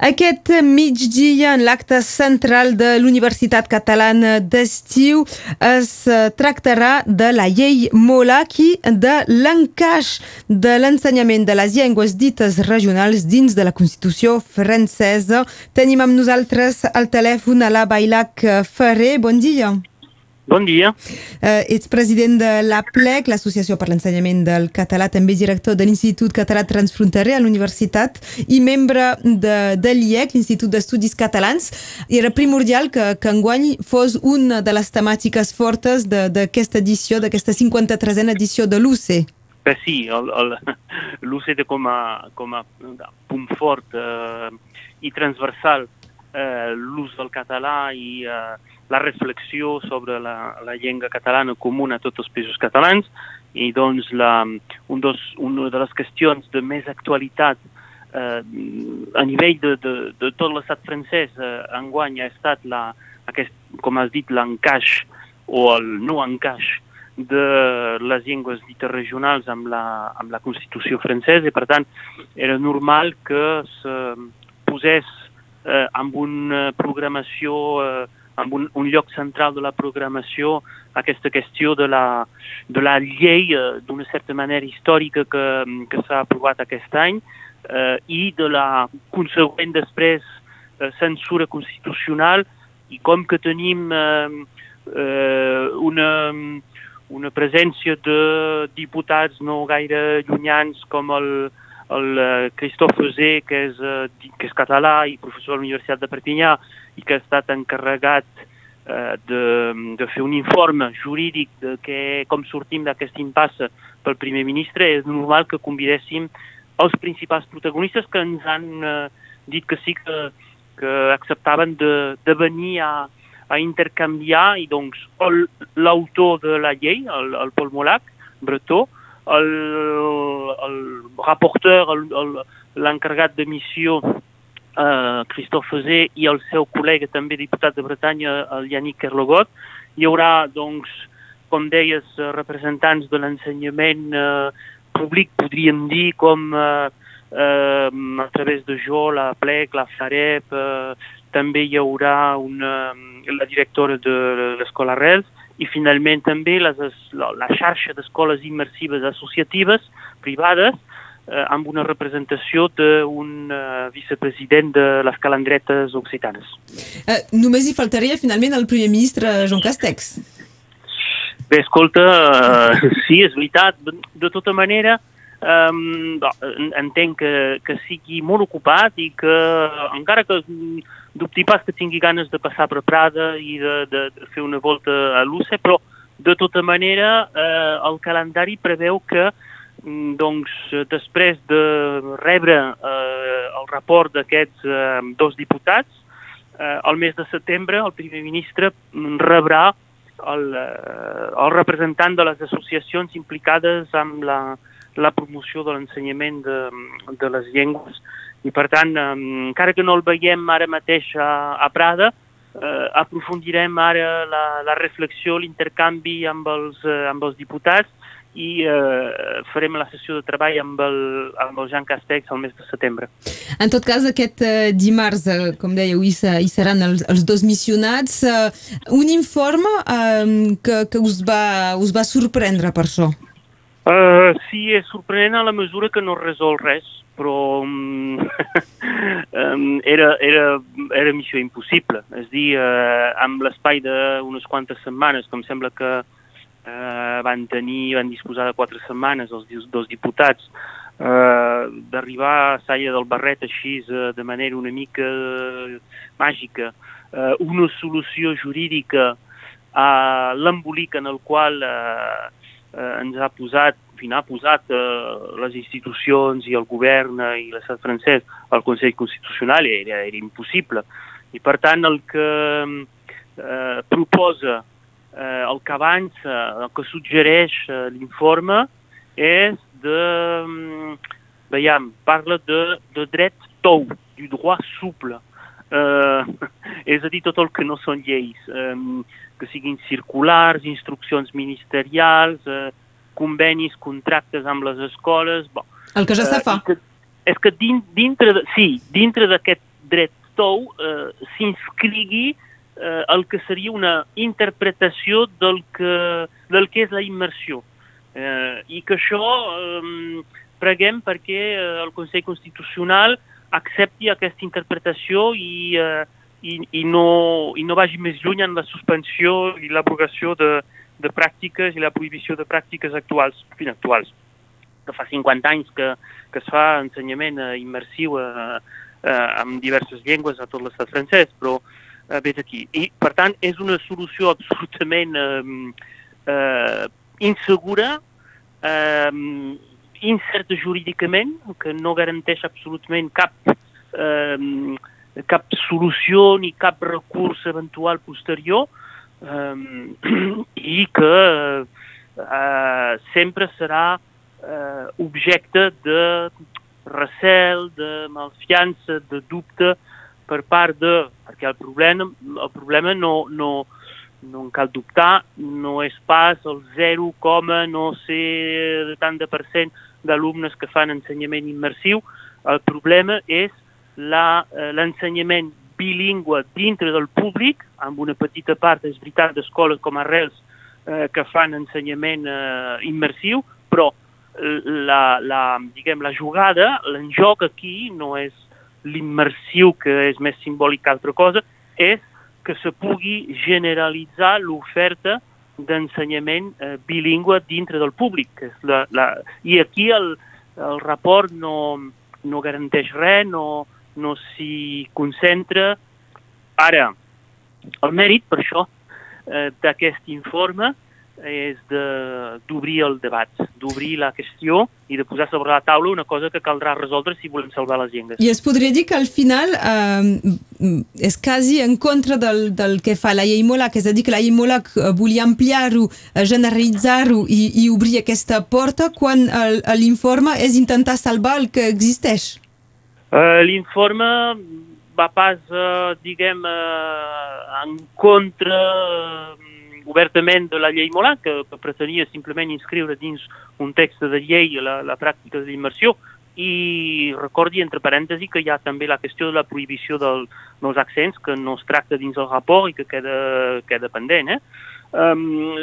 Aquest migdia, en l'acte central de l'Universitat Catalana d'Estiu, es eh, tractarà de la llei Molac i de l'encaix de l'ensenyament de les llengües dites regionals dins de la Constitució francesa. Tenim amb nosaltres al telèfon a la Bailac Ferrer. Bon dia. Bon dia. Uh, ets president de l'APLEC, l'Associació per l'Ensenyament del Català, també director de l'Institut Català Transfronterer a l'Universitat i membre de, de l'IEC, l'Institut d'Estudis Catalans. Era primordial que, que enguany fos una de les temàtiques fortes d'aquesta edició, d'aquesta 53a edició de l'UCE. Bé, sí, l'UCE té com a, com a punt fort eh, i transversal eh, l'ús del català i eh, la reflexió sobre la, la llengua catalana comuna a tots els països catalans i doncs la, un dos, una de les qüestions de més actualitat eh, a nivell de, de, de tot l'estat francès eh, enguany ha estat la, aquest, com has dit, l'encaix o el no encaix de les llengües dites regionals amb la, amb la Constitució francesa i per tant era normal que se posés eh, amb una programació, eh, amb un, un lloc central de la programació, aquesta qüestió de la, de la llei eh, d'una certa manera històrica que, que s'ha aprovat aquest any eh, i de la consegüent després eh, censura constitucional. I com que tenim eh, eh, una, una presència de diputats no gaire llunyans com el, el uh, Christophe Zé, que és, que és català i professor a la Universitat de Perpinyà i que ha estat encarregat uh, de, de fer un informe jurídic de que, com sortim d'aquest impasse pel primer ministre, és normal que convidéssim els principals protagonistes que ens han uh, dit que sí que, que acceptaven de, de venir a, a intercanviar i doncs l'autor de la llei, el, el Paul Molac, Bretó, el, el rapporteur, l'encarregat de missió, eh, Christophe Zé, i el seu col·lega, també diputat de Bretanya, el Yannick Kerlogot. Hi haurà, doncs, com deies, representants de l'ensenyament eh, públic, podríem dir, com eh, eh, a través de jo, la PLEC, la FAREP, eh, també hi haurà una, la directora de l'Escola Rels, i finalment també les, la, la xarxa d'escoles immersives associatives privades eh, amb una representació d'un eh, vicepresident de les calandretes occitanes. Eh, només hi faltaria finalment el primer ministre Joan Castex. Bé, escolta, eh, sí, és veritat. De, tota manera, eh, entenc que, que sigui molt ocupat i que encara que dubti pas que tingui ganes de passar per Prada i de, de, de fer una volta a l'UCE, però de tota manera eh, el calendari preveu que mm, doncs, després de rebre eh, el report d'aquests eh, dos diputats, eh, al mes de setembre el primer ministre rebrà el, eh, el representant de les associacions implicades amb la, la promoció de l'ensenyament de, de les llengües. I per tant, eh, encara que no el veiem ara mateix a, a Prada, eh, aprofundirem ara la, la reflexió, l'intercanvi amb, els, eh, amb els diputats i eh, farem la sessió de treball amb el, amb el Jean Castex al mes de setembre. En tot cas, aquest eh, dimarts, eh, com dèieu, hi, hi seran els, els dos missionats. Eh, un informe eh, que, que us, va, us va sorprendre per això? Uh, sí, és sorprenent a la mesura que no resol res però um, um, era, era, era missió impossible. És a dir, uh, amb l'espai d'unes quantes setmanes, com sembla que uh, van tenir, van disposar de quatre setmanes els dos diputats, uh, d'arribar a Salla del Barret així uh, de manera una mica màgica, uh, una solució jurídica a l'embolic en el qual uh, uh, ens ha posat fin, ha posat eh, les institucions i el govern eh, i l'estat francès al Consell Constitucional era, era impossible. I per tant el que eh, proposa, eh, el que avança, el que suggereix eh, l'informe és de, veiem, parla de, de dret tou, du droit souple, eh, és a dir, tot el que no són lleis, eh, que siguin circulars, instruccions ministerials, eh, convenis, contractes amb les escoles... Bon, el que ja se fa. Uh, que, és que din, dintre de, sí, dintre d'aquest dret tou eh, s'inscrigui eh, el que seria una interpretació del que, del que és la immersió. Eh, I que això eh, preguem perquè eh, el Consell Constitucional accepti aquesta interpretació i, eh, i, i, no, i no vagi més lluny en la suspensió i l'abrogació de, de pràctiques i la prohibició de pràctiques actuals, fin, actuals que fa 50 anys que, que es fa ensenyament eh, immersiu eh, eh, amb diverses llengües a tot l'estat francès, però eh, ves aquí. I, per tant, és una solució absolutament eh, eh, insegura, eh, incerta jurídicament, que no garanteix absolutament cap, eh, cap solució ni cap recurs eventual posterior eh, i que eh, sempre serà eh, objecte de recel, de malfiança, de dubte per part de... perquè el problema, el problema no, no, no en cal dubtar, no és pas el 0, no sé tant de per cent d'alumnes que fan ensenyament immersiu, el problema és eh, l'ensenyament bilingüe dintre del públic, amb una petita part, és veritat, d'escoles com Arrels eh, que fan ensenyament eh, immersiu, però la, la, diguem, la jugada, l'enjoc aquí no és l'immersiu, que és més simbòlic que altra cosa, és que se pugui generalitzar l'oferta d'ensenyament eh, bilingüe dintre del públic. És la, la... I aquí el, el rapport no, no garanteix res, no, no s'hi concentra. Ara, el mèrit, per això, eh, d'aquest informe és d'obrir el debat, d'obrir la qüestió i de posar sobre la taula una cosa que caldrà resoldre si volem salvar les llengües. I es podria dir que al final eh, és quasi en contra del, del que fa la llei Molac, és a dir, que la llei Molac eh, volia ampliar-ho, eh, generalitzar-ho i, i obrir aquesta porta quan l'informe és intentar salvar el que existeix. Uh, l'informe va pas, uh, diguem, uh, en contra... Uh, obertament de la llei Molà, que, que pretenia simplement inscriure dins un text de llei la, la pràctica de l'immersió, i recordi, entre parèntesi, que hi ha també la qüestió de la prohibició del, dels accents, que no es tracta dins el rapport i que queda, queda pendent. Eh? Um,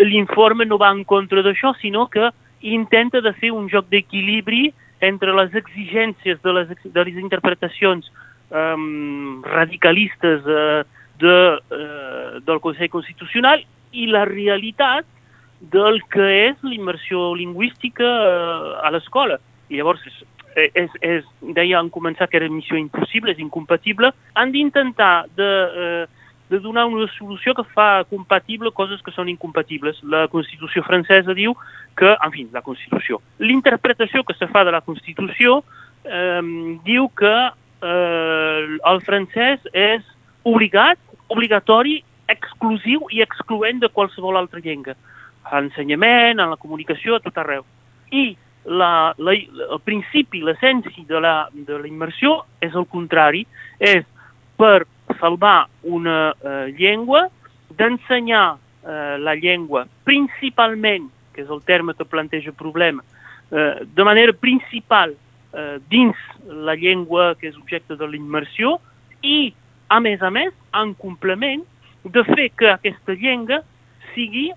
L'informe no va en contra d'això, sinó que intenta de fer un joc d'equilibri entre les exigències de les, de les interpretacions um, radicalistes uh, de, eh, del Consell Constitucional i la realitat del que és l'immersió lingüística eh, a l'escola. I llavors, és, és, deia en començar que era missió impossible, és incompatible, han d'intentar de, eh, de donar una solució que fa compatible coses que són incompatibles. La Constitució francesa diu que, en fi, la Constitució, l'interpretació que se fa de la Constitució eh, diu que eh, el francès és obligat obligatori, exclusiu i excloent de qualsevol altra llengua. A l'ensenyament, a la comunicació, a tot arreu. I la, la, el principi, l'essència de la, de la immersió és el contrari, és per salvar una eh, llengua, d'ensenyar eh, la llengua principalment, que és el terme que planteja problema, eh, de manera principal eh, dins la llengua que és objecte de la immersió i a més a més, en complement de fer que aquesta llengua sigui eh,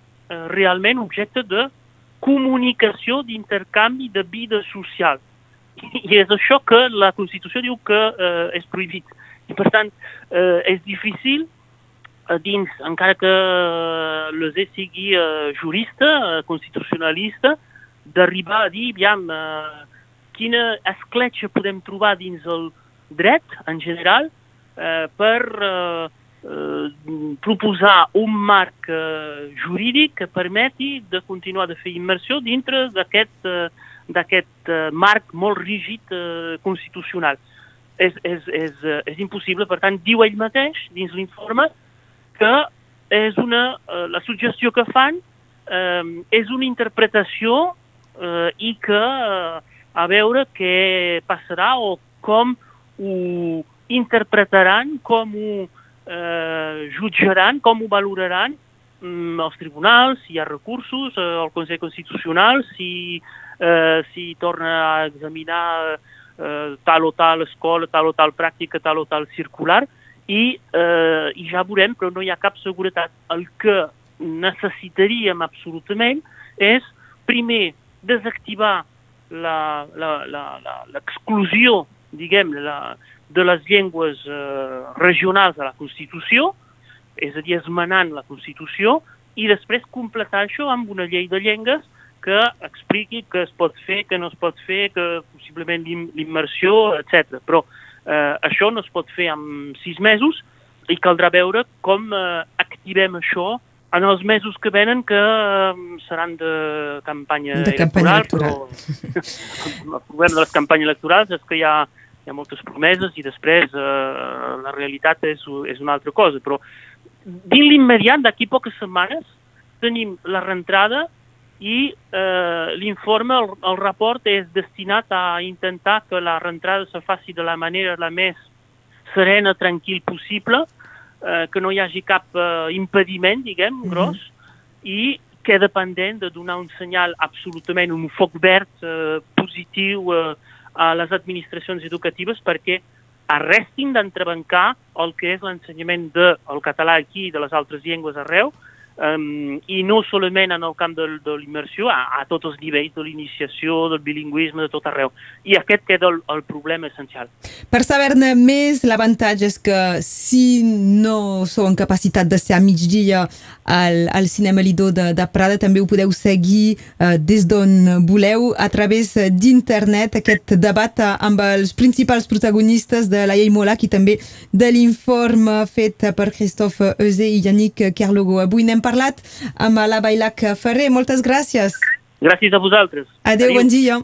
realment objecte de comunicació, d'intercanvi de vida social. I és això que la Constitució diu que eh, és prohibit. I per tant, eh, és difícil eh, dins, encara que l'ESE sigui eh, jurista, eh, constitucionalista, d'arribar a dir, aviam, eh, quina escletxa podem trobar dins el dret en general eh, per eh, eh, proposar un marc eh, jurídic que permeti de continuar de fer immersió dintre d'aquest eh, d'aquest eh, marc molt rígid eh, constitucional. És, és, és, eh, és impossible, per tant, diu ell mateix, dins l'informe, que és una, eh, la suggestió que fan eh, és una interpretació eh, i que eh, a veure què passarà o com ho, interpretaran, com ho eh, jutjaran, com ho valoraran mm, els tribunals, si hi ha recursos, eh, el Consell Constitucional, si, eh, si torna a examinar eh, tal o tal escola, tal o tal pràctica, tal o tal circular, i, eh, i ja veurem, però no hi ha cap seguretat. El que necessitaríem absolutament és, primer, desactivar l'exclusió, diguem, la, de les llengües eh, regionals de la Constitució, és a dir, esmenant la Constitució, i després completar això amb una llei de llengües que expliqui què es pot fer, què no es pot fer, que possiblement l'immersió, etc. Però eh, això no es pot fer en sis mesos i caldrà veure com eh, activem això en els mesos que venen que um, seran de campanya de electoral, electoral. però el problema de les campanyes electorals és que hi ha, hi ha moltes promeses i després eh, la realitat és, és una altra cosa, però dins l'immediat, d'aquí poques setmanes, tenim la reentrada i eh, l'informe, el, el report és destinat a intentar que la reentrada se faci de la manera la més serena, tranquil possible, eh, que no hi hagi cap eh, impediment, diguem, mm -hmm. gros, i queda pendent de donar un senyal absolutament, un foc verd eh, positiu eh, a les administracions educatives perquè arrestin d'entrebancar el que és l'ensenyament del de, català aquí i de les altres llengües arreu, um, i no solament en el camp de, de l'immersió, a, a tots els nivells de l'iniciació, del bilingüisme, de tot arreu. I aquest queda el, el problema essencial. Per saber-ne més, l'avantatge és que si no sou en capacitat de ser a migdia al, al Cinema Lido de, de Prada, també ho podeu seguir uh, des d'on voleu a través d'internet aquest debat amb els principals protagonistes de la llei Molac i també de l'informe fet per Christophe Eusé i Yannick Kerlogo. Avui n'hem parlat amb la Bailac Ferrer. Moltes gràcies. Gràcies a vosaltres. Adéu, Adéu. bon dia.